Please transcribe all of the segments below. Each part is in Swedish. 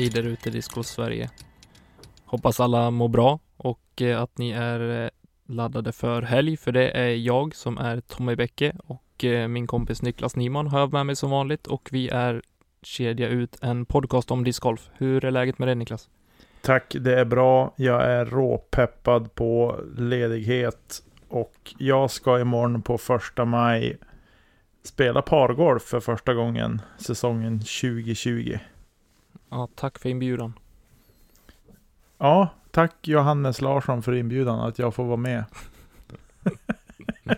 Hej där ute i Disco Sverige. Hoppas alla mår bra och eh, att ni är eh, laddade för helg, för det är jag som är Tommy Bäcke och eh, min kompis Niklas Nyman har jag med mig som vanligt och vi är kedja ut en podcast om discgolf. Hur är läget med dig Niklas? Tack, det är bra. Jag är råpeppad på ledighet och jag ska imorgon på första maj spela pargolf för första gången säsongen 2020. Ja, tack för inbjudan. Ja, tack Johannes Larsson för inbjudan att jag får vara med.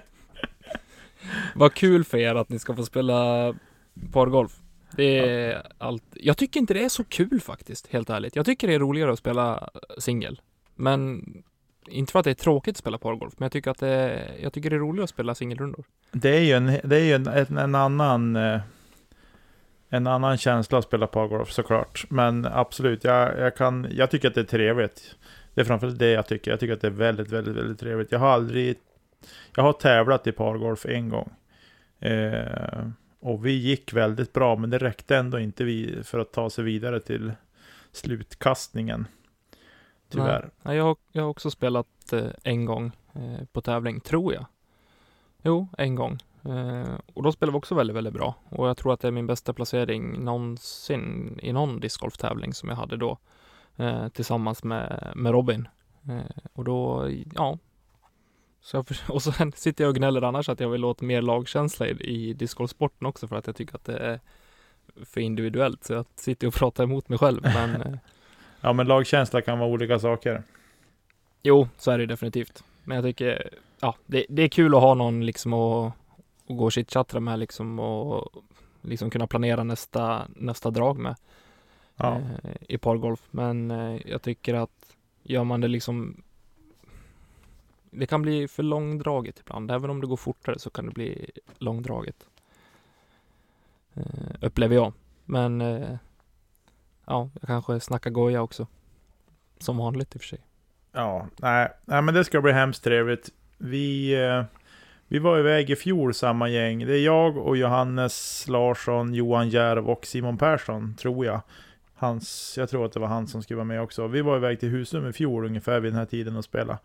Vad kul för er att ni ska få spela pargolf. Det är allt. Jag tycker inte det är så kul faktiskt, helt ärligt. Jag tycker det är roligare att spela singel. Men inte för att det är tråkigt att spela pargolf, men jag tycker att det är, jag tycker det är roligare att spela singelrundor. Det är ju en, det är ju en, en, en annan eh, en annan känsla att spela pargolf såklart. Men absolut, jag, jag, kan, jag tycker att det är trevligt. Det är framförallt det jag tycker. Jag tycker att det är väldigt, väldigt, väldigt trevligt. Jag har aldrig... Jag har tävlat i pargolf en gång. Eh, och vi gick väldigt bra, men det räckte ändå inte vi för att ta sig vidare till slutkastningen. Tyvärr. Nej, jag, har, jag har också spelat eh, en gång eh, på tävling, tror jag. Jo, en gång. Eh, och då spelade vi också väldigt, väldigt bra. Och jag tror att det är min bästa placering någonsin i någon discgolftävling som jag hade då. Eh, tillsammans med, med Robin. Eh, och då, ja. Så jag, och sen sitter jag och gnäller annars att jag vill åt mer lagkänsla i, i discgolfsporten också för att jag tycker att det är för individuellt. Så jag sitter och pratar emot mig själv. Men eh, Ja, men lagkänsla kan vara olika saker. Jo, så är det definitivt. Men jag tycker, ja, det, det är kul att ha någon liksom att, att gå och chitchatta med liksom och liksom kunna planera nästa, nästa drag med Ja. eh, i pargolf. Men eh, jag tycker att gör man det liksom det kan bli för långdraget ibland. Även om det går fortare så kan det bli långdraget. Eh, upplever jag. Men eh, ja, jag kanske snackar goja också. Som vanligt i och för sig. Ja, nej, nej men det ska bli hemskt trevligt. Vi, eh, vi var iväg i fjol samma gäng. Det är jag och Johannes Larsson, Johan Järv och Simon Persson, tror jag. Hans, jag tror att det var han som skulle vara med också. Vi var iväg till Husum i fjol ungefär vid den här tiden och spela.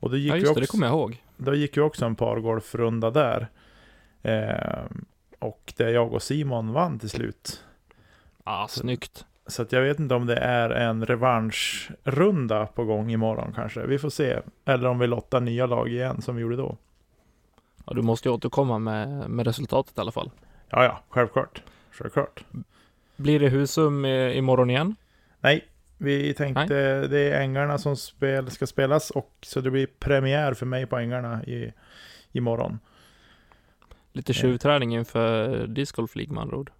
Och då gick, Ja vi just också, det, det kommer jag ihåg. då gick ju också en pargolfrunda där. Eh, och där jag och Simon vann till slut. Ah, snyggt. Så jag vet inte om det är en revanschrunda på gång imorgon kanske. Vi får se. Eller om vi lottar nya lag igen som vi gjorde då. Ja, du måste ju återkomma med, med resultatet i alla fall. Ja, ja, självklart. Självklart. Blir det Husum i, imorgon igen? Nej, vi tänkte det är Ängarna som spel, ska spelas och så det blir premiär för mig på Ängarna i, imorgon. Lite tjuvträning inför Disc Golf League med andra ord.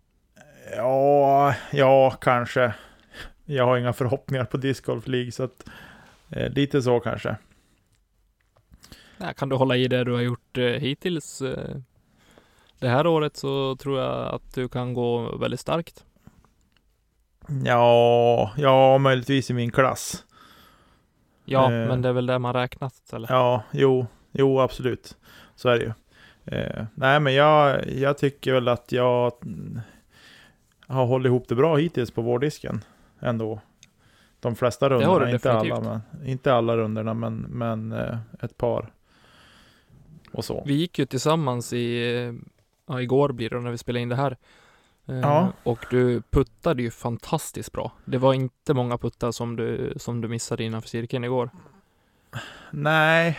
Ja, ja, kanske. Jag har inga förhoppningar på Disc Golf League så att eh, lite så kanske. Ja, kan du hålla i det du har gjort eh, hittills eh, det här året så tror jag att du kan gå väldigt starkt. Ja, ja, möjligtvis i min klass. Ja, Eh. men det är väl det man räknat eller? Ja, jo, jo absolut. Så är det ju. Eh, nej, men jag, jag tycker väl att jag mm, har hållit ihop det bra hittills på vårdisken ändå. De flesta rundorna, inte alla, men, inte alla rundorna, men, men eh, ett par. Och så. Vi gick ju tillsammans i, eh, ja, igår blir det när vi spelade in det här. Eh, Ja. Och du puttade ju fantastiskt bra. Det var inte många puttar som du, som du missade innanför cirkeln igår. Nej,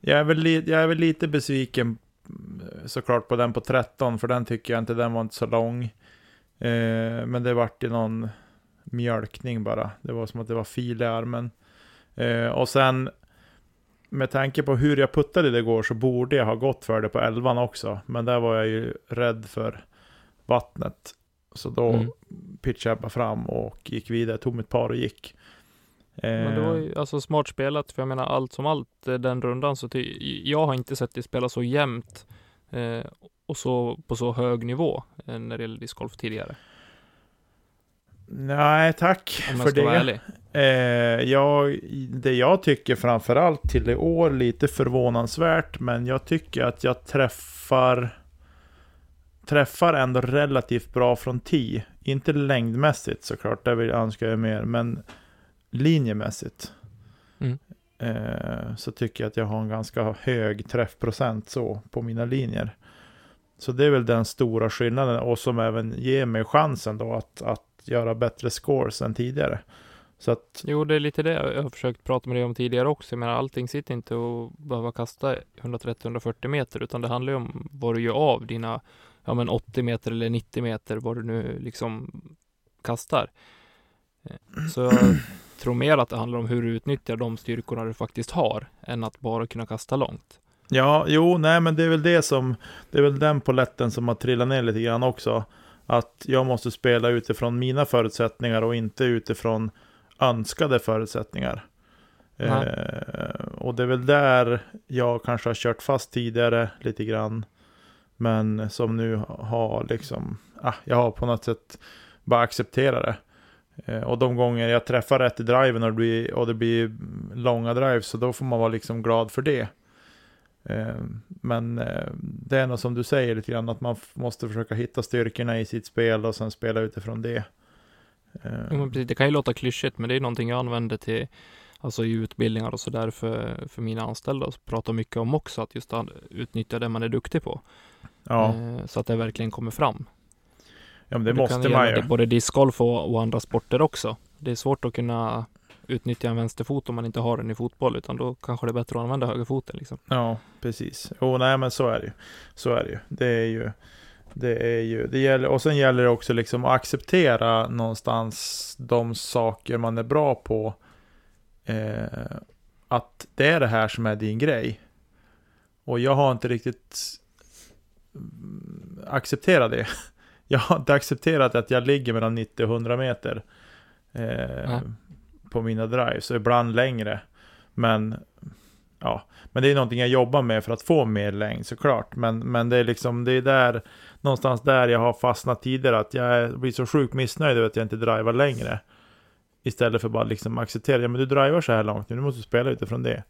jag är, väl li, jag är väl lite besviken såklart på den på 13, för den tycker jag inte, den var inte så lång. Eh, men det vart ju någon mjölkning bara. Det var som att det var fil i armen. Eh, och sen med tanke på hur jag puttade det igår så borde jag ha gått för det på 11 också. Men där var jag ju rädd för vattnet. Så då mm. pitchade jag bara fram och gick vidare, tog mitt par och gick. Men det var ju eh. alltså smart spelat, för jag menar allt som allt eh, den rundan så jag har inte sett dig spela så jämnt eh, och så på så hög nivå eh, när det gäller discgolf tidigare. Nej, tack för det. Eh, jag, det jag tycker framförallt till i år lite förvånansvärt, men jag tycker att jag träffar träffar ändå relativt bra från 10. Inte längdmässigt såklart, där vill önskar jag mer, men linjemässigt. Mm. Eh, så tycker jag att jag har en ganska hög träffprocent så på mina linjer. Så det är väl den stora skillnaden och som även ger mig chansen då att, att göra bättre scores än tidigare. Så att... Jo, det är lite det jag har försökt prata med dig om tidigare också. Menar, allting sitter inte och behöva kasta 130-140 meter, utan det handlar ju om vad du gör av dina ja, men 80 meter eller 90 meter, vad du nu liksom kastar. Eh, så jag tror mer att det handlar om hur du utnyttjar de styrkorna du faktiskt har, än att bara kunna kasta långt. Ja, jo, nej, men det är väl det som, det är väl den poletten som har trillat ner lite grann också. Att jag måste spela utifrån mina förutsättningar och inte utifrån önskade förutsättningar. Eh, och det är väl där jag kanske har kört fast tidigare lite grann. Men som nu har liksom, ah, jag har på något sätt bara accepterat det. Eh, och de gånger jag träffar rätt i driven och det, blir, och det blir långa drives, så då får man vara liksom glad för det. Eh, men eh, det är nog som du säger lite grann, att man måste försöka hitta styrkorna i sitt spel och sen spela utifrån det. Precis. Det kan ju låta klyschigt, men det är någonting jag använder till alltså i utbildningar och sådär för, för mina anställda och pratar mycket om också, att just utnyttja det man är duktig på. Ja. Så att det verkligen kommer fram. Ja, men det, det måste man ju. Både discgolf och, och andra sporter också. Det är svårt att kunna utnyttja en vänsterfot om man inte har den i fotboll, utan då kanske det är bättre att använda högerfoten. Liksom. Ja, precis. Jo, nej, men så är det ju. Så är det ju. Det är ju, det är ju, det gäller, och sen gäller det också liksom att acceptera någonstans de saker man är bra på. Eh, att det är det här som är din grej. Och jag har inte riktigt accepterat det jag har inte accepterat att jag ligger mellan 90 och 100 meter eh på mina drives, och ibland längre. Men ja, men det är någonting jag jobbar med för att få mer längd såklart. Men, men det är liksom, det är där, någonstans där jag har fastnat tidigare, att jag blir så sjukt missnöjd över att jag inte driver längre. Istället för bara liksom acceptera, ja men du driver så här långt nu, du måste spela utifrån det.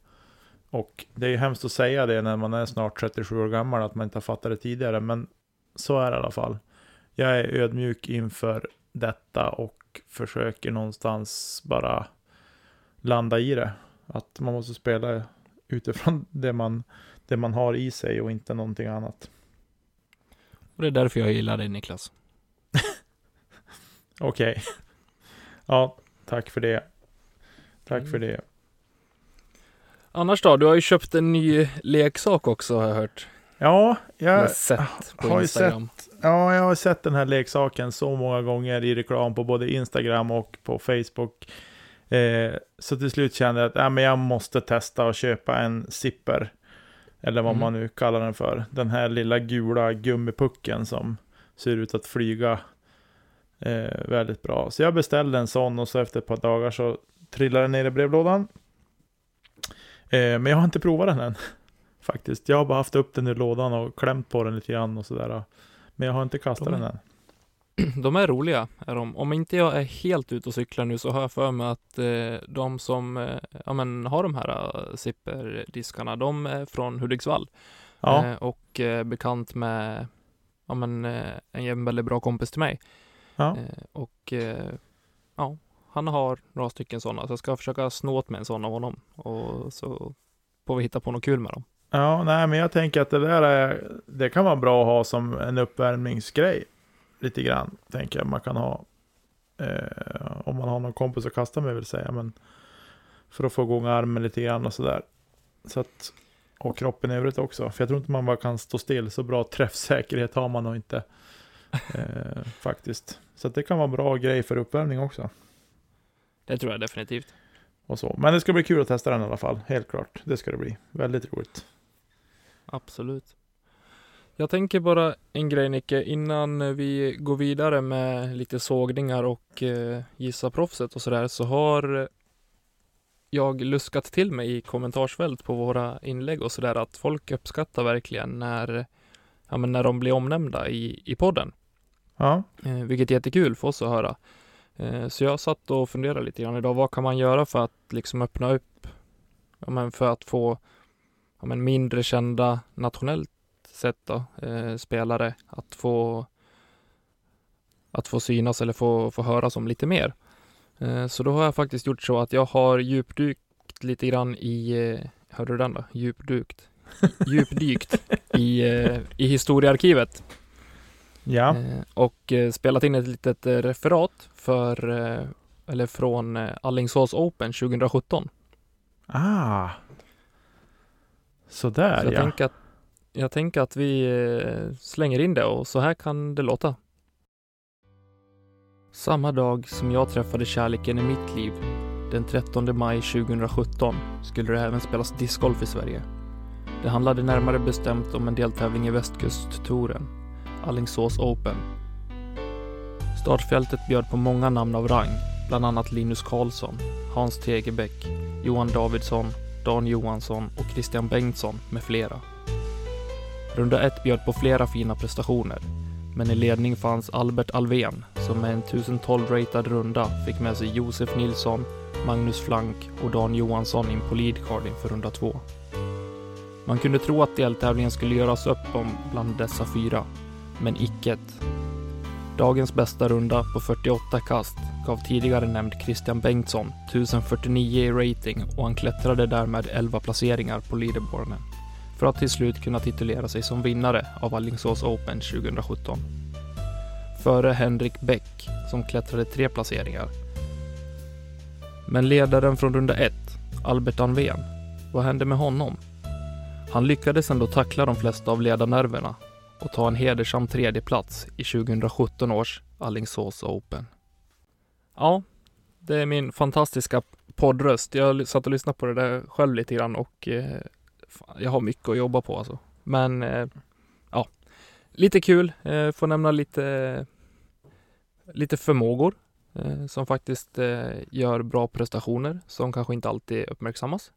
Och det är ju hemskt att säga det när man är snart 37 år gammal, att man inte har fattat det tidigare, men så är det i alla fall jag är ödmjuk inför detta och försöker någonstans bara landa i det. Att man måste spela utifrån det man, det man har i sig och inte någonting annat. Och det är därför jag gillar dig Niklas. Okej. Okay. Ja, tack för det. Tack för det. Annars då? Du har ju köpt en ny leksak också har jag hört. Ja, jag har sett på har Instagram. Sett, ja, jag har sett den här leksaken så många gånger i reklam på både Instagram och på Facebook. Eh, så till slut kände jag att äh, men jag måste testa och köpa en zipper. Eller vad mm. man nu kallar den för. Den här lilla gula gummipucken som ser ut att flyga eh, väldigt bra. Så jag beställde en sån och så efter ett par dagar så trillade den ner i brevlådan. Eh, men jag har inte provat den än. Faktiskt. Jag har bara haft upp den i lådan och klämt på den lite grann och sådär. Men jag har inte kastat de, den än. De är roliga, är de. Om inte jag är helt ute och cyklar nu så har jag för mig att eh, de som eh, ja, men, har de här uh, zipperdiskarna, de är från Hudiksvall. Ja. Eh, och eh, bekant med ja, men, eh, en väldigt bra kompis till mig. Ja. Eh, och ja, han har några stycken sådana, så jag ska försöka snå åt mig en sån av honom. Och så får vi hitta på något kul med dem. Ja, nej, men jag tänker att det där är, det kan vara bra att ha som en uppvärmningsgrej. Lite grann, tänker jag man kan ha. Eh, om man har någon kompis att kasta med vill säga, men för att få igång armen lite grann och sådär. Så att... och kroppen i övrigt också. För jag tror inte man bara kan stå still. Så bra träffsäkerhet har man nog inte. Eh, faktiskt. Så att det kan vara en bra grej för uppvärmning också. Det tror jag definitivt. Och så. Men det ska bli kul att testa den i alla fall. Helt klart. Det ska det bli. Väldigt roligt. Absolut. Jag tänker bara en grej Nicke, innan vi går vidare med lite sågningar och eh, gissa proffset och sådär, så har jag luskat till mig i kommentarsfält på våra inlägg och sådär att folk uppskattar verkligen när, ja, men när de blir omnämnda i, i podden. Ja. Eh, vilket är jättekul för oss att höra. Eh, så jag satt och funderade lite grann idag. Vad kan man göra för att liksom öppna upp, ja, men för att få ja, men mindre kända nationellt sett då, eh, spelare att få att få synas eller få, få höras om lite mer. Eh, så då har jag faktiskt gjort så att jag har djupdykt lite grann i, eh, hörde du den då? Djupdykt? Djupdykt i, eh, i historiearkivet. Ja. Eh, och eh, spelat in ett litet referat för, eller från eh, Allingsås Open 2017. Ah. Sådär Så jag, ja. tänker att, jag tänker att vi eh, slänger in det och så här kan det låta. Samma dag som jag träffade kärleken i mitt liv, den 13 maj 2017, skulle det även spelas discgolf i Sverige. Det handlade närmare bestämt om en deltävling i Västkusttouren, Allingsås Open. Startfältet bjöd på många namn av rang, bland annat Linus Karlsson, Hans Tegebäck, Johan Davidsson, Dan Johansson och Christian Bengtsson med flera. Runda ett bjöd på flera fina prestationer, men i ledning fanns Albert Alvén som med en 1012-ratad runda fick med sig Josef Nilsson, Magnus Flank och Dan Johansson in på leadcard inför runda två. Man kunde tro att deltävlingen skulle göras upp om bland dessa fyra, men icket. Dagens bästa runda på 48 kast gav tidigare nämnd Christian Bengtsson 1049 i rating och han klättrade därmed 11 placeringar på leaderboarden för att till slut kunna titulera sig som vinnare av Alingsås Open 2017. Före Henrik Bäck som klättrade tre placeringar. Men ledaren från runda ett, Albert Anven, vad hände med honom? Han lyckades ändå tackla de flesta av ledarnerverna och ta en hedersam tredjeplats i 2017 års Alingsås Open. Ja, det är min fantastiska poddröst. Jag satt och lyssnade på det där själv lite grann och eh, fan, jag har mycket att jobba på alltså. Men eh, ja, lite kul. Eh, får nämna lite, lite förmågor eh, som faktiskt eh, gör bra prestationer som kanske inte alltid uppmärksammas.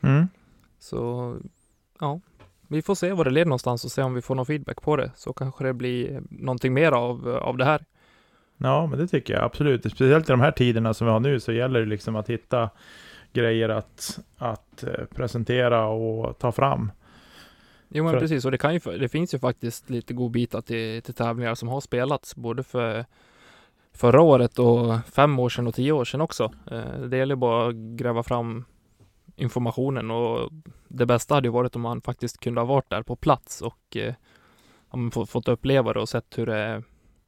Mm. Så ja, vi får se var det leder någonstans och se om vi får någon feedback på det. Så kanske det blir någonting mer av, av det här. Ja, men det tycker jag absolut. Speciellt i de här tiderna som vi har nu så gäller det liksom att hitta grejer att, att eh, presentera och ta fram. Jo men För- precis, och det, kan ju, det finns ju faktiskt lite godbitar till, till tävlingar som har spelats både för förra året och fem år sedan och tio år sedan också. Eh, Det gäller bara att gräva fram informationen och det bästa hade ju varit om man faktiskt kunde ha varit där på plats och eh, ja, fått uppleva det och sett hur det,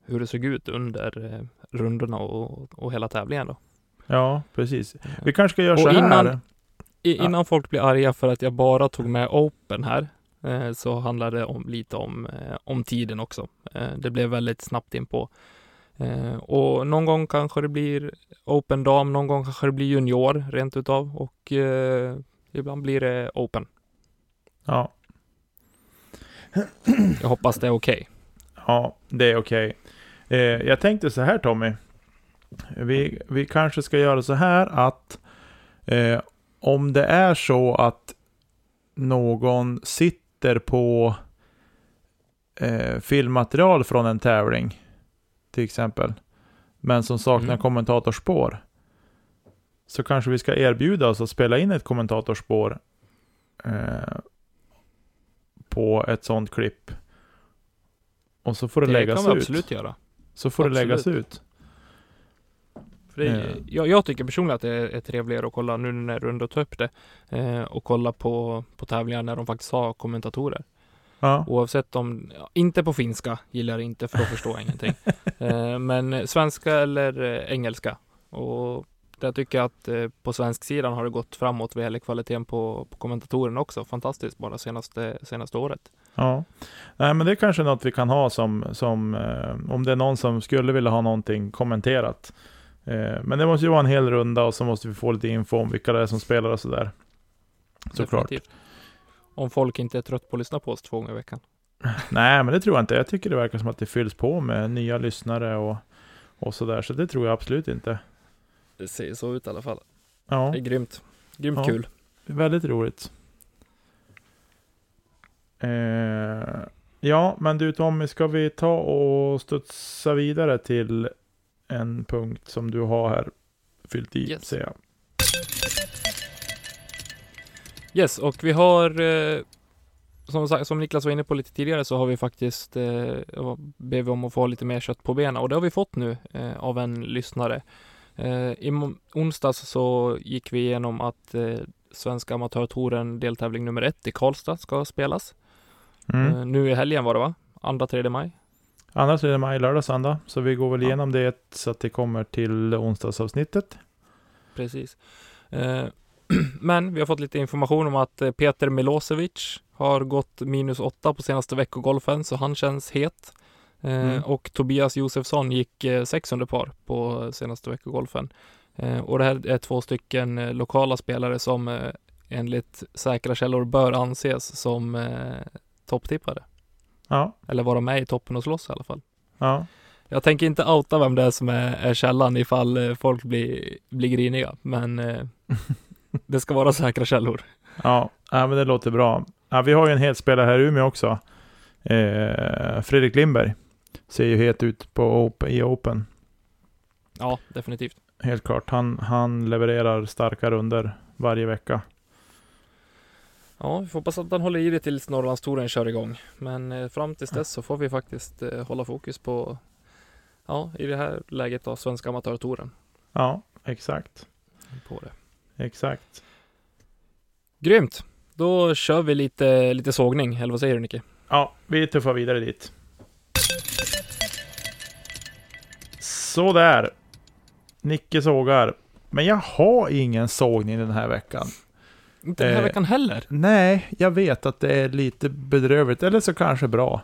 hur det såg ut under eh, rundorna och, och hela tävlingen då. Ja, precis. Vi kanske ska göra Och så här. innan- I, Ja. innan folk blir arga för att jag bara tog med Open här, eh, så handlar det om, lite om, eh, om tiden också. Eh, det blev väldigt snabbt in på. Eh, och någon gång kanske det blir Open Dam, någon gång kanske det blir Junior rent utav och ibland blir det Open. Ja, Jag hoppas det är okej. ja, det är okej. Eh, jag tänkte så här Tommy. Vi, vi kanske ska göra så här att eh, om det är så att någon sitter på eh, filmmaterial från en tävling, till exempel, men som saknar Mm. kommentatorspår, så kanske vi ska erbjuda oss att spela in ett kommentatorspår eh, på ett sånt klipp. Och så får det, Det läggas kan vi ut. absolut göra. Så får det läggas Absolut. ut. För det, Eh. jag, jag tycker personligen att det är, är trevligare att kolla nu när du ändå tar upp det eh, och kolla på, på tävlingar när de faktiskt har kommentatorer. Ja, Oavsett om, inte på finska gillar jag inte för då förstår jag ingenting. Eh, men svenska eller eh, engelska. Och Jag tycker att eh, på svensk sidan har det gått framåt vad gäller kvaliteten på, på kommentatorerna också. Fantastiskt bara senaste, senaste året. Ja, nej men det är kanske något vi kan ha som, som eh, om det är någon som skulle vilja ha någonting kommenterat. Eh, men det måste ju vara en hel runda och så måste vi få lite info om vilka det är som spelar och sådär. Såklart. Om folk inte är trött på att lyssna på oss två gånger i veckan. Nej, men det tror jag inte. Jag tycker det verkar som att det fylls på med nya lyssnare och, och sådär. Så det tror jag absolut inte. Det ser så ut i alla fall. Ja, Det är grymt. Grymt Ja. kul. väldigt roligt. Eh, ja, men du Tommy, ska vi ta och studsa vidare till en punkt som du har här fyllt i, Yes. ser jag. Yes, och vi har eh, som, sagt- som Niklas var inne på lite tidigare så har vi faktiskt eh, vi om att få lite mer kött på benen och det har vi fått nu eh, av en lyssnare. Eh, I onsdags så gick vi igenom att eh, Svenska Amatörtouren deltävling nummer ett i Karlstad ska spelas. Mm. Eh, nu i helgen var det va? Andra, tredje maj. Är det maj, lördag, söndag. Så vi går väl Ja. igenom det så att det kommer till onsdagsavsnittet. Precis. Men vi har fått lite information om att Peter Milosevic har gått minus åtta på senaste veckogolfen, så han känns het. Eh, Mm. Och Tobias Josefsson gick eh, sex under par på senaste veckogolfen. Eh, Och det här är två stycken eh, lokala spelare som eh, enligt säkra källor bör anses som eh, topptippare. Ja, Eller vara med i toppen och slåss i alla fall. ja. Jag tänker inte outa vem det är som är, är källan ifall eh, folk blir, blir griniga, men eh, det ska vara säkra källor. Ja, ja men det låter bra. Ja, vi har ju en het spelare här i Umeå också. Eh, Fredrik Lindberg. Ser ju het ut på Open, i Open. Ja, definitivt. Helt klart. Han, han levererar starka runder varje vecka. Ja, vi får hoppas att han håller i det tills Norrlandstouren kör igång. Men eh, fram tills dess så får vi faktiskt eh, hålla fokus på, ja, i det här läget då, Svenska Amatörtouren. Ja, exakt. På det. Exakt. Grymt! Då kör vi lite, lite sågning, eller vad säger du Nicke? Ja, vi tuffar vidare dit. Sådär. Nicke sågar. Men jag har ingen sågning den här veckan. Inte den här Eh, veckan heller. Nej, jag vet att det är lite bedrövligt, eller så kanske bra.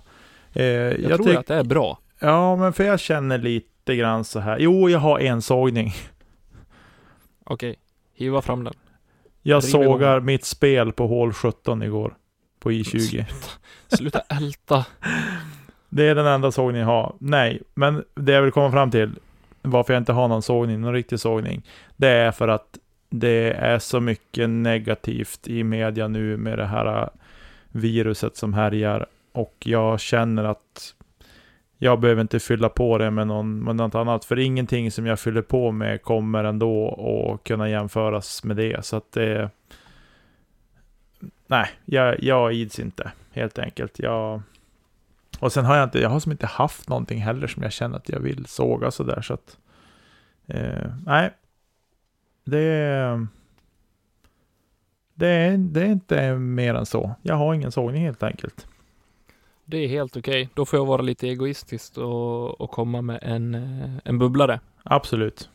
Eh, Jag, jag tror att det är bra. Ja, men för jag känner lite grann så här. Jo, jag har en sågning. Okej, hiva fram den. Jag Driv igång. sågar mitt spel på hål 17 igår. På I20. Sluta älta. Det är den enda sågningen jag har. Nej, men det jag vill komma fram till, varför jag inte har någon sågning, någon riktig sågning, det är för att det är så mycket negativt i media nu med det här äh, viruset som härjar. Och jag känner att jag behöver inte fylla på det med, någon, med något annat. För ingenting som jag fyller på med kommer ändå att kunna jämföras med det. Så att det... Nej, jag, jag ids inte helt enkelt. Jag, och sen har jag inte, jag har som inte haft någonting heller som jag känner att jag vill såga sådär så att... Eh, nej. Det. Det är, det är inte mer än så. Jag har ingen sågning helt enkelt. Det är helt okej. Då får jag vara lite egoistisk och, och komma med en, eh, en bubblare. Absolut.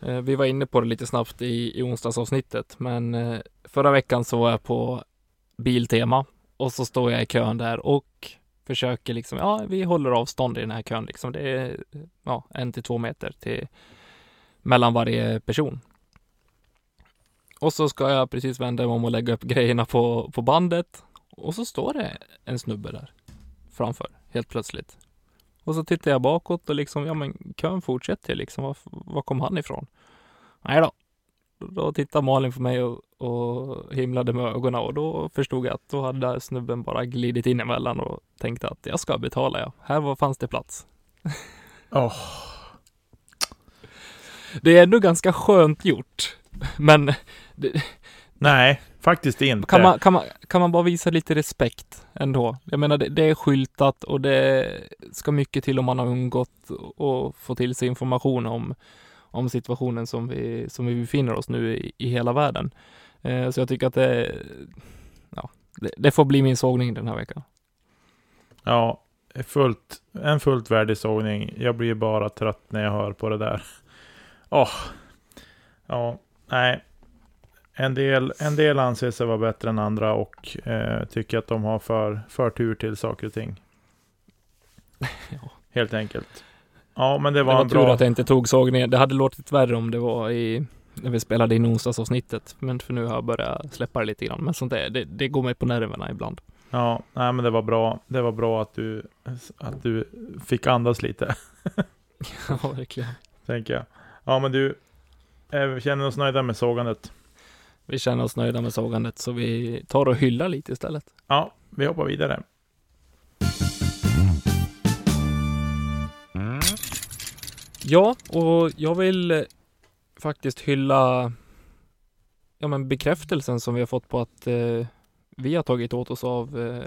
Eh, Vi var inne på det lite snabbt i, i onsdagsavsnittet, men eh, förra veckan så var jag på Biltema och så står jag i kön där och försöker liksom, ja, vi håller avstånd i den här kön liksom. Det är ja, en till två meter till mellan varje person. Och så ska jag precis vända mig om och lägga upp grejerna på, på bandet och så står det en snubbe där framför helt plötsligt. Och så tittar jag bakåt och liksom, ja men kön fortsätter liksom. Var, var kom han ifrån? Nej då. Då tittade Malin på mig och, och himlade med ögonen och då förstod jag att då hade snubben bara glidit in emellan och tänkte att jag ska betala ja. Här var, fanns det plats. Åh. Det är ändå ganska skönt gjort. Men det, Nej, faktiskt inte. kan, man, kan, man, kan man bara visa lite respekt ändå? Jag menar, det, det är skyltat och det ska mycket till om man har undgått och få till sig information om, om situationen som vi, som vi befinner oss nu i, i hela världen. Eh, så jag tycker att det, ja, det, det får bli min sågning den här veckan. Ja, fullt, en fullt värdig sågning. Jag blir bara trött när jag hör på det där. Åh. Ja, nej. En del, en del anser sig vara bättre än andra och eh, tycker att de har för, förtur till saker och ting. Ja. Helt enkelt. Ja, men det Det var, var, en tur bra... att jag inte tog sågningen. Det hade låtit värre om det var i när vi spelade in onsdagsavsnittet. Men för nu har jag börjat släppa det lite grann. Men sånt där, det, det går mig på nerverna ibland. Ja, nej, men det var bra. Det var bra att du, att du fick andas lite, ja, verkligen. tänker jag. Ja, men du, eh, vi känner oss nöjda med sågandet. Vi känner oss nöjda med sågandet så vi tar och hyllar lite istället. Ja, vi hoppar vidare. Ja, och jag vill eh, faktiskt hylla ja, men bekräftelsen som vi har fått på att eh, vi har tagit åt oss av eh,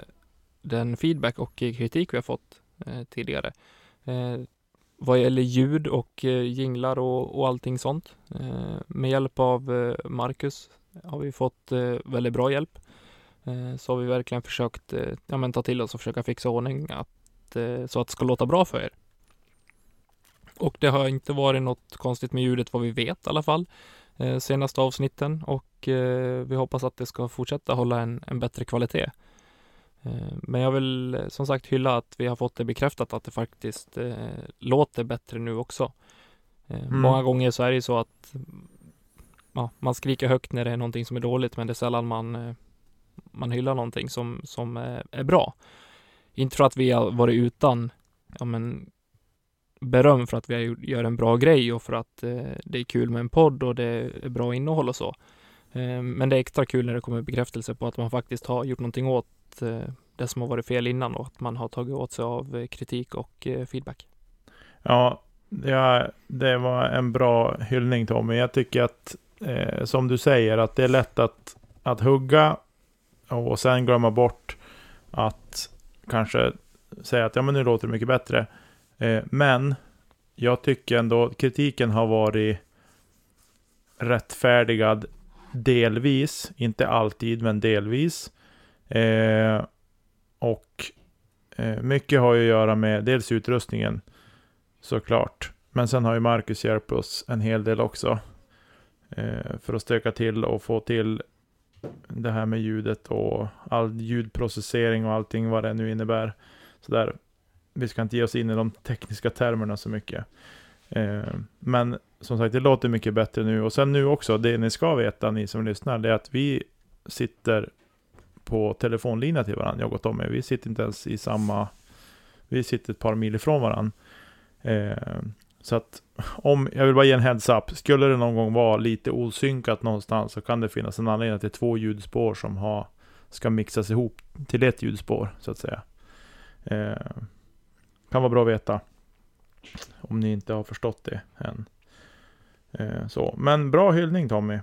den feedback och kritik vi har fått eh, tidigare. Eh, vad gäller ljud och eh, jinglar och, och allting sånt. Eh, med hjälp av eh, Marcus har vi fått eh, väldigt bra hjälp. Eh, så har vi verkligen försökt eh, ja, men ta till oss och försöka fixa ordning att, eh, så att det ska låta bra för er. Och det har inte varit något konstigt med ljudet vad vi vet i alla fall. Eh, senaste avsnitten och eh, vi hoppas att det ska fortsätta hålla en, en bättre kvalitet. Eh, men jag vill eh, som sagt hylla att vi har fått det bekräftat att det faktiskt eh, låter bättre nu också. Eh, Mm. Många gånger så är det ju så att ja, man skriker högt när det är någonting som är dåligt men det är sällan man, man hyllar någonting som, som är, är bra. Inte för att vi har varit utan ja, men, beröm för att vi gör en bra grej och för att eh, det är kul med en podd och det är bra innehåll och så. Eh, men det är extra kul när det kommer bekräftelse på att man faktiskt har gjort någonting åt eh, det som har varit fel innan och att man har tagit åt sig av eh, kritik och eh, feedback. Ja, det, det var en bra hyllning Tommy. Jag tycker att, eh, som du säger, att det är lätt att, att hugga och sen glömma bort att kanske säga att ja, men nu låter det mycket bättre. Eh, men jag tycker ändå kritiken har varit rättfärdigad delvis, inte alltid, men delvis. Eh, och eh, mycket har ju att göra med dels utrustningen, såklart. Men sen har ju Marcus hjälpt oss en hel del också. Eh, för att stöka till och få till det här med ljudet och all ljudprocessering och allting vad det nu innebär. Så där, vi ska inte ge oss in i de tekniska termerna så mycket. Eh, men som sagt, det låter mycket bättre nu. Och sen nu också, det ni ska veta, ni som lyssnar, det är att vi sitter på telefonlinjen till varandra, jag och Tommy. Vi sitter inte ens i samma... Vi sitter ett par mil ifrån varandra. Eh, så att om, jag vill bara ge en heads-up. Skulle det någon gång vara lite osynkat någonstans så kan det finnas en anledning att det är två ljudspår som har, ska mixas ihop till ett ljudspår, så att säga. Eh, kan vara bra att veta. Om ni inte har förstått det än. Eh, så. Men bra hyllning Tommy.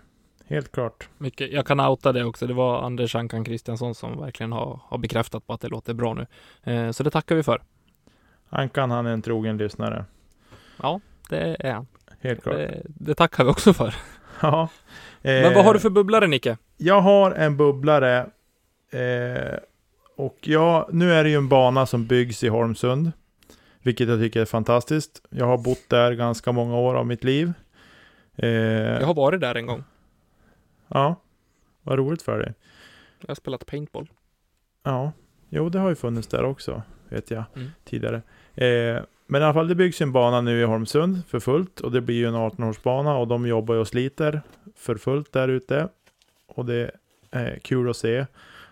Helt klart. Mycket. Jag kan outa det också. Det var Anders Ankan Kristiansson som verkligen har, har bekräftat på att det låter bra nu. Eh, så det tackar vi för. Ankan han är en trogen lyssnare. Ja, det är han. Helt klart. Det, det tackar vi också för. Ja. Men vad har du Eh, för bubblare Nicke? Jag har en bubblare. Eh, och ja, nu är det ju en bana som byggs i Holmsund. Vilket jag tycker är fantastiskt. Jag har bott där ganska många år av mitt liv. Eh, Jag har varit där en gång. Ja, vad roligt för dig. Jag har spelat paintball. Ja, jo det har ju funnits där också, vet jag, Mm. tidigare. Eh, men i alla fall, det byggs en bana nu i Holmsund för fullt. Och det blir ju en 18-årsbana och de jobbar ju och sliter för fullt där ute. Och det är kul att se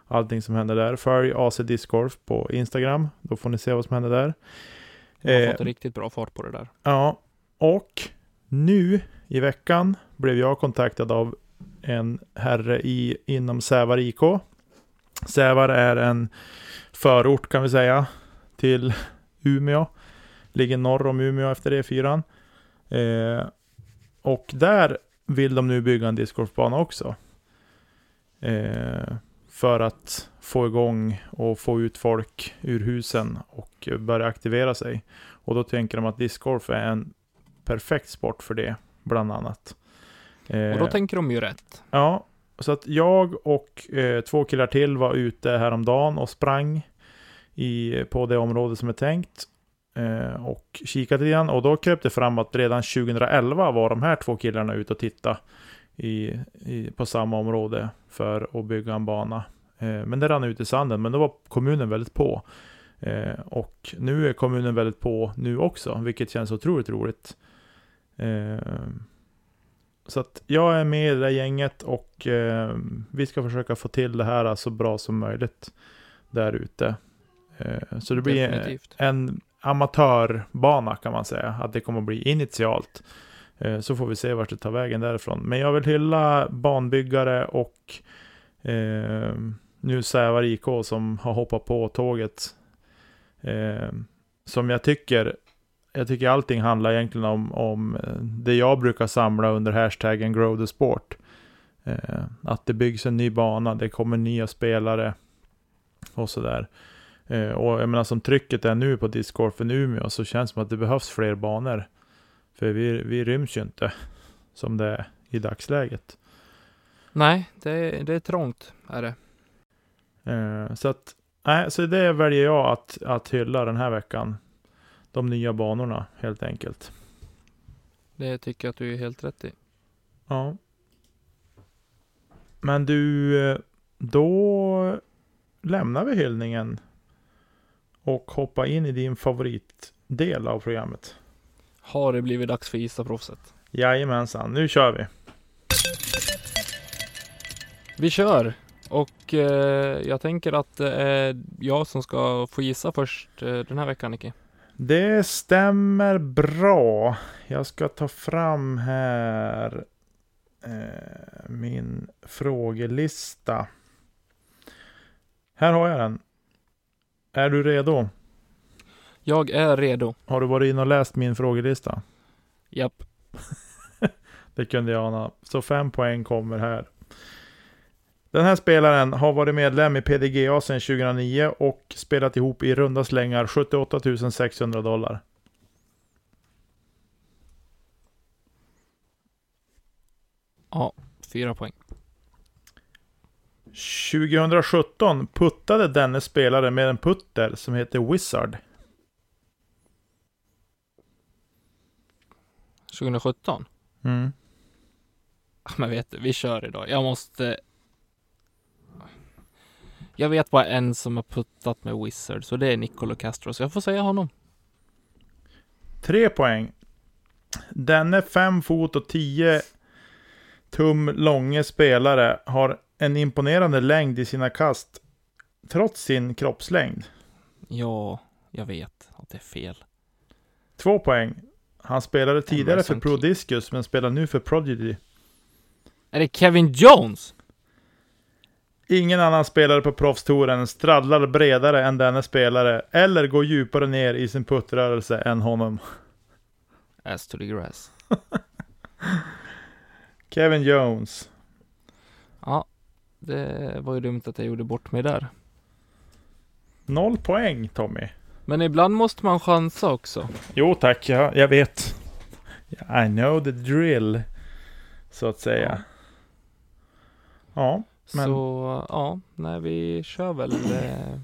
allting som händer där. Följ AC Disc Golf på Instagram, då får ni se vad som händer där. Jag har Eh, fått riktigt bra fart på det där. Ja, och nu i veckan blev jag kontaktad av en herre i, inom Sävar IK. Sävar är en förort kan vi säga till Umeå. Ligger norr om Umeå efter E4. Eh, och där vill de nu bygga en discgolfbana också. Eh, för att få igång och få ut folk ur husen och börja aktivera sig. Och då tänker de att discgolf är en perfekt sport för det, bland annat. Eh, Och då tänker de ju rätt. Ja, så att jag och eh, två killar till var ute häromdagen och sprang i, på det område som är tänkt. eh, och kikat lite grann. Och då kröp det fram att redan 2011 var de här två killarna ute och tittade i, i, på samma område för att bygga en bana. Eh, men det rann ut i sanden, men då var kommunen väldigt på. Eh, och nu är kommunen väldigt på nu också, vilket känns otroligt roligt. Eh, så att jag är med i det där gänget och vi ska försöka få till det här så bra som möjligt där ute. Så det blir Definitivt. en amatörbana kan man säga, att det kommer att bli initialt. Så får vi se vart det tar vägen därifrån. Men jag vill hylla banbyggare och eh, nu Sävar IK som har hoppat på tåget. Eh, som jag tycker, jag tycker allting handlar egentligen om, om eh, det jag brukar samla under hashtaggen Grow the Sport. Eh, att det byggs en ny bana, det kommer nya spelare och sådär. Eh, och jag menar som trycket är nu på discgolfen Umeå så känns det som att det behövs fler banor. För vi, vi ryms ju inte som det är i dagsläget. Nej, det det är trångt, är det. Eh, så att, nej, så det väljer jag att, att hylla den här veckan. De nya banorna helt enkelt. Det tycker jag att du är helt rätt i. Ja. Men du, eh, då lämnar vi hyllningen och hoppar in i din favoritdel av programmet. Har det blivit dags för Gissa Proffset? Jajamensan, nu kör vi. Vi kör! Och eh, jag tänker att det är jag som ska få gissa först eh, den här veckan, Nicky. Det stämmer bra. Jag ska ta fram här eh, min frågelista. Här har jag den. Är du redo? Jag är redo. Har du varit inne och läst min frågelista? Japp. Det kunde jag ana. Så fem poäng kommer här. Den här spelaren har varit medlem i PDGA sedan 2009 och spelat ihop i runda slängar 78 600 dollar. Ja, fyra poäng. 2017 puttade denne spelare med en putter som heter Wizard. 2017? Mm. Men vet du, vi kör idag. Jag måste... Jag vet bara en som har puttat med Wizards och det är Nicolo Castro, så jag får säga honom. Tre poäng. Denne 5 fot och 10 tum långe spelare har en imponerande längd i sina kast trots sin kroppslängd. Ja, jag vet att det är fel. Två poäng. Han spelade tidigare för Pro Key. Discus men spelar nu för Prodigy. Är det Kevin Jones? Ingen annan spelare på proffstouren straddlar bredare än denne spelare eller går djupare ner i sin puttrörelse än honom. As to the grass. Kevin Jones. Ja, det var ju dumt att jag gjorde bort mig där. Noll poäng Tommy. Men ibland måste man chansa också. Jo tack, jag, jag vet. I know the drill. Så att säga. Ja, Men- Så ja, nej vi kör väl. Eh...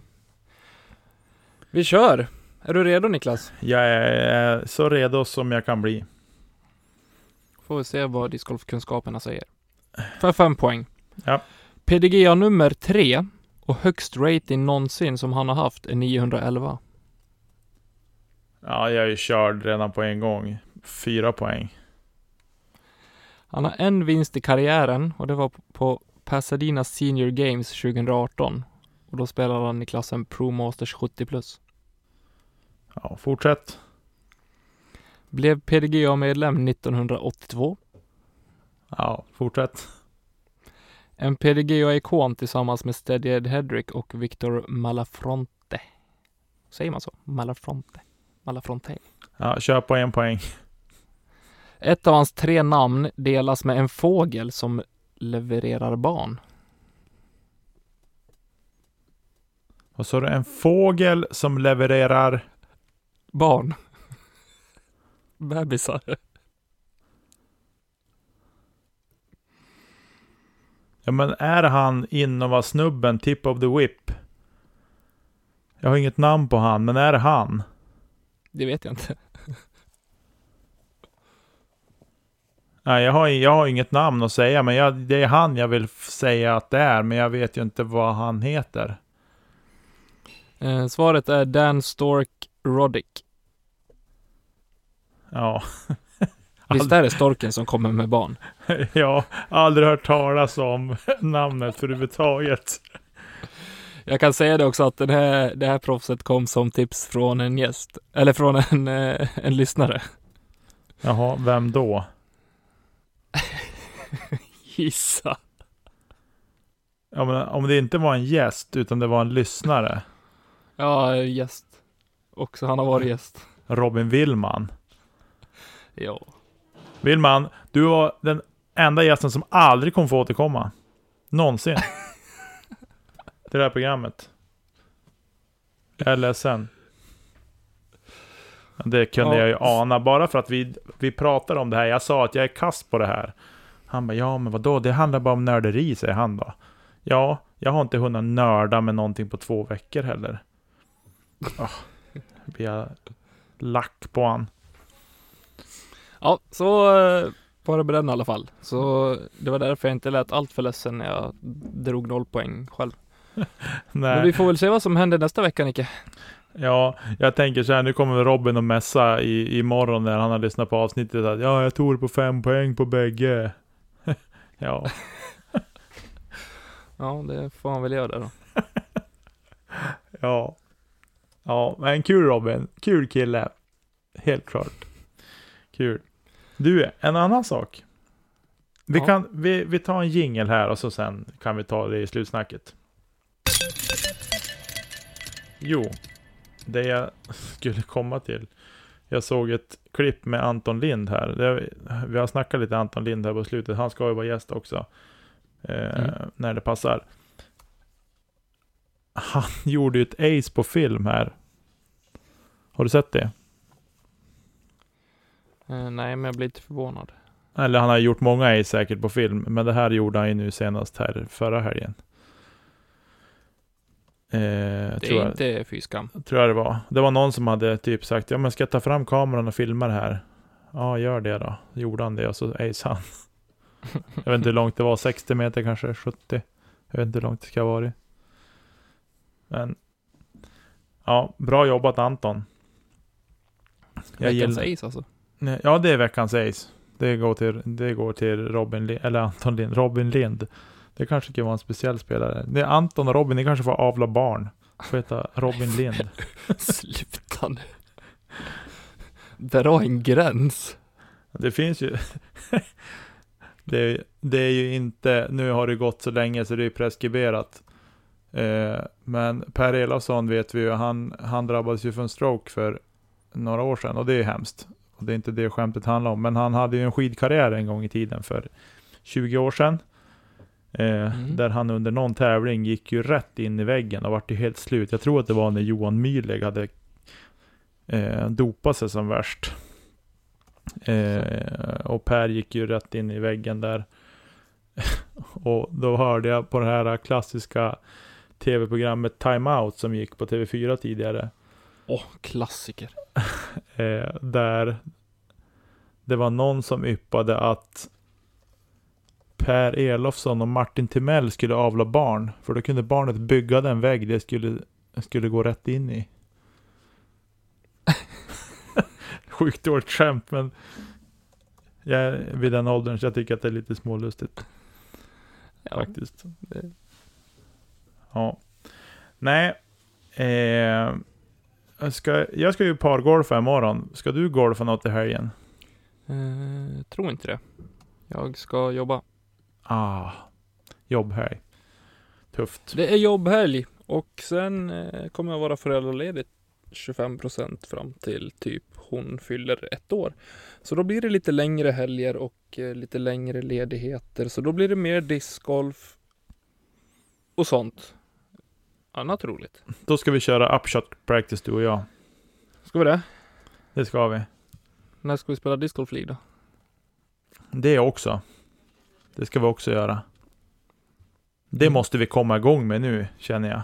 Vi kör! Är du redo Niklas? jag är så redo som jag kan bli. Får vi se vad discgolfkunskaperna säger. För fem poäng. Ja. PDGA nummer tre och högst rating någonsin som han har haft är 911. Ja, jag är ju körd redan på en gång. Fyra poäng. Han har en vinst i karriären och det var på Pasadena Senior Games 2018. Och då spelade han i klassen Pro Masters 70 plus. Ja, fortsätt. Blev PDGA-medlem 1982. Ja, fortsätt. En PDGA-ikon tillsammans med Steady Ed Hedrick och Victor Malafronte. Säger man så? Malafronte? Malafronte. Ja, kör på en poäng. Ett av hans tre namn delas med en fågel som levererar barn. Och så är det en fågel som levererar... Barn. Bebisar. Ja, men är han Innova-snubben, Tip of the Whip? Jag har inget namn på han, men är det han? Det vet jag inte. Nej, jag har, jag har inget namn att säga, men jag, det är han jag vill säga att det är, men jag vet ju inte vad han heter. Eh, svaret är Dan Stork Roddick. Ja, Visst är det storken som kommer med barn? har aldrig hört talas om namnet för överhuvudtaget. Jag kan säga det också att den här, det här proffset kom som tips från en gäst, eller från en, eh, en lyssnare. Jaha, vem då? Gissa. Ja, men om det inte var en gäst, utan det var en lyssnare. Ja, gäst. Också han har varit gäst. Robin Willman. Ja. Willman, du var den enda gästen som aldrig kommer få återkomma. Någonsin. Till det här programmet. Jag är ledsen. Det kunde Ja. jag ju ana, bara för att vi, vi pratade om det här. Jag sa att jag är kast på det här. Han bara, ja men vadå, det handlar bara om nörderi, säger han då. Ja, jag har inte hunnit nörda med någonting på två veckor heller. Oh, vi lack på han. Ja, så eh, var det med den i alla fall. Så det var därför jag inte lät allt för ledsen när jag drog noll poäng själv. Nej. Men vi får väl se vad som händer nästa vecka Nicke. Ja, jag tänker så här, nu kommer Robin att mässa i, imorgon när han har lyssnat på avsnittet att ja, jag tog det på fem poäng på bägge. ja, Ja, det får han väl göra då. ja. Ja, men kul Robin. Kul kille. Helt klart. Kul. Du, en annan sak. Vi, Ja. kan, vi, vi tar en jingel här och så sen kan vi ta det i slutsnacket. Jo, det jag skulle komma till. Jag såg ett klipp med Anton Lind här. Det, vi har snackat lite Anton Lind här på slutet. Han ska ju vara gäst också. Eh, Mm. När det passar. Han gjorde ju ett ace på film här. Har du sett det? Eh, nej, men jag blir lite förvånad. Eller han har gjort många ace säkert på film. Men det här gjorde han ju nu senast här förra helgen. Eh, Det tror är jag. inte fy skam. Tror jag det var. Det var någon som hade typ sagt, ja men ska jag ta fram kameran och filma det här? Ja, gör det då. Gjorde han det och så ace han. jag vet inte hur långt det var, 60 meter kanske, 70. Jag vet inte hur långt det ska ha varit. Men, ja, bra jobbat Anton. Jag Veckans gillar, ace alltså. Ja, det är veckans ace. Det går till, det går till Robin eller Anton Lind, Robin Lind. Det kanske kan vara en speciell spelare. Det är Anton och Robin, ni kanske får avla barn. Får heta Robin Lind. Sluta nu. Dra en gräns. Det finns ju... det, är, det är ju inte... Nu har det gått så länge så det är preskriberat. Eh, men Per Elofsson vet vi ju, han, han drabbades ju för en stroke för några år sedan och det är hemskt. Och det är inte det skämtet handlar om. Men han hade ju en skidkarriär en gång i tiden för 20 år sedan. Eh, Mm. Där han under någon tävling gick ju rätt in i väggen och vart ju helt slut. Jag tror att det var när Johan Myhrleg hade eh, dopat sig som värst. Eh, och Per gick ju rätt in i väggen där. och då hörde jag på det här klassiska tv-programmet Time Out som gick på TV4 tidigare. Åh, klassiker. Eh, där det var någon som yppade att Per Elofsson och Martin Timell skulle avla barn. För då kunde barnet bygga den vägg det skulle, skulle gå rätt in i. Sjukt dåligt skämt men jag är vid den åldern så jag tycker att det är lite smålustigt Ja, faktiskt. det, Ja. Nej. Eh, jag ska, jag ska ju pargolfa imorgon. Ska du golfa något i helgen? eh, tror inte det. Jag ska jobba. Ah, jobbhelg. Tufft. Det är jobbhelg och sen eh, kommer jag vara föräldraledig 25% fram till typ hon fyller ett år. Så då blir det lite längre helger och eh, lite längre ledigheter. Så då blir det mer discgolf och sånt. Annat roligt. Då ska vi köra upshot practice du och jag. Ska vi det? Det ska vi. När ska vi spela discgolf League då? Det också. Det ska vi också göra. Det Mm. måste vi komma igång med nu, känner jag.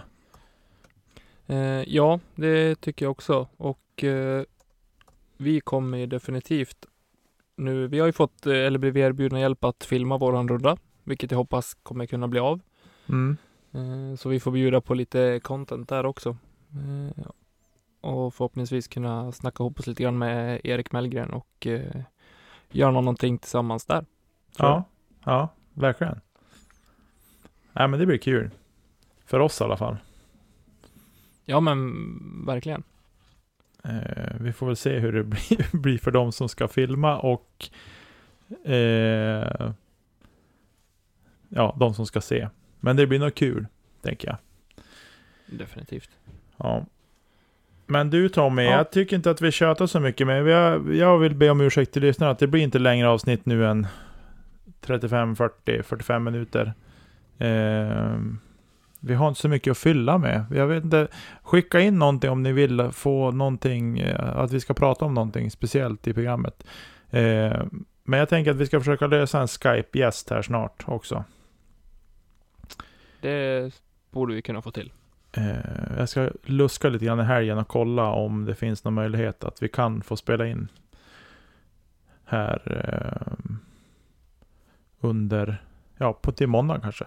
Eh, ja, det tycker jag också. Och eh, vi kommer ju definitivt nu, vi har ju fått, eh, eller blivit erbjudna hjälp att filma våran runda, vilket jag hoppas kommer kunna bli av. Mm. Eh, Så vi får bjuda på lite content där också. Eh, Och förhoppningsvis kunna snacka ihop oss lite grann med Erik Mellgren och eh, göra någonting tillsammans där. jag. Ja, ja, verkligen. Nej, men det blir kul. För oss i alla fall. Ja men verkligen. Eh, vi får väl se hur det blir, blir för de som ska filma och eh, ja, de som ska se. Men det blir nog kul, tänker jag. Definitivt. Ja. Men du Tommy, Ja. jag tycker inte att vi tjatar så mycket, men har, jag vill be om ursäkt till lyssnarna att det blir inte längre avsnitt nu än 35, 40, 45 minuter. Eh, vi har inte så mycket att fylla med. Jag vet inte, skicka in någonting om ni vill få någonting, eh, att vi ska prata om någonting speciellt i programmet. Eh, men jag tänker att vi ska försöka lösa en Skype-gäst här snart också. Det borde vi kunna få till. Eh, jag ska luska lite grann i helgen och kolla om det finns någon möjlighet att vi kan få spela in här eh, under, ja, på till måndag kanske.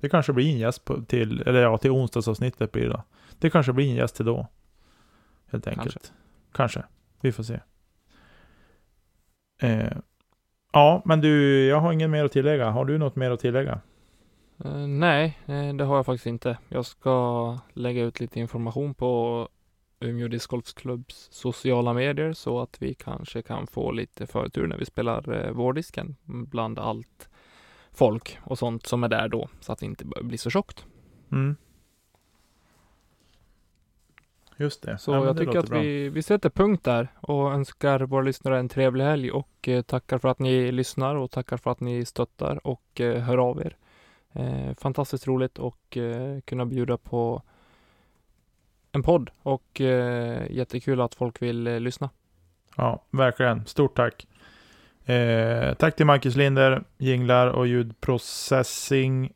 Det kanske blir en gäst på, till, eller ja, till onsdagsavsnittet blir det då. Det kanske blir en gäst till då. Helt enkelt. Kanske. Kanske. Vi får se. Eh, ja, men du, jag har inget mer att tillägga. Har du något mer att tillägga? Eh, nej, eh, det har jag faktiskt inte. Jag ska lägga ut lite information på Umeå discgolfklubbs sociala medier så att vi kanske kan få lite förtur när vi spelar eh, vårdisken bland allt folk och sånt som är där då så att det inte bör bli så tjockt. Mm. Just det. Så Ja, jag det tycker att bra. vi, vi sätter punkt där och önskar våra lyssnare en trevlig helg och eh, tackar för att ni lyssnar och tackar för att ni stöttar och eh, hör av er. Eh, fantastiskt roligt och eh, kunna bjuda på en podd och eh, jättekul att folk vill eh, lyssna. Ja, verkligen. Stort tack. Eh, tack till Marcus Linder, jinglar och ljudprocessing.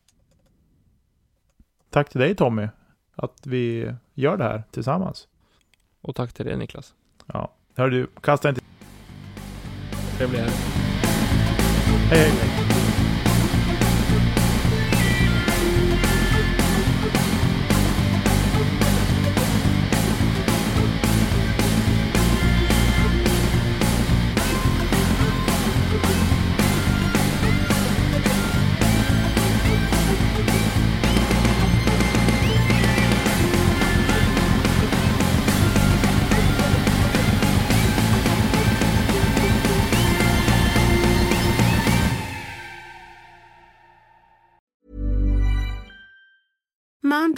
Tack till dig Tommy, att vi gör det här tillsammans. Och tack till dig Niklas. Ja, hör du, kasta inte... Trevlig helg. Hej, hej,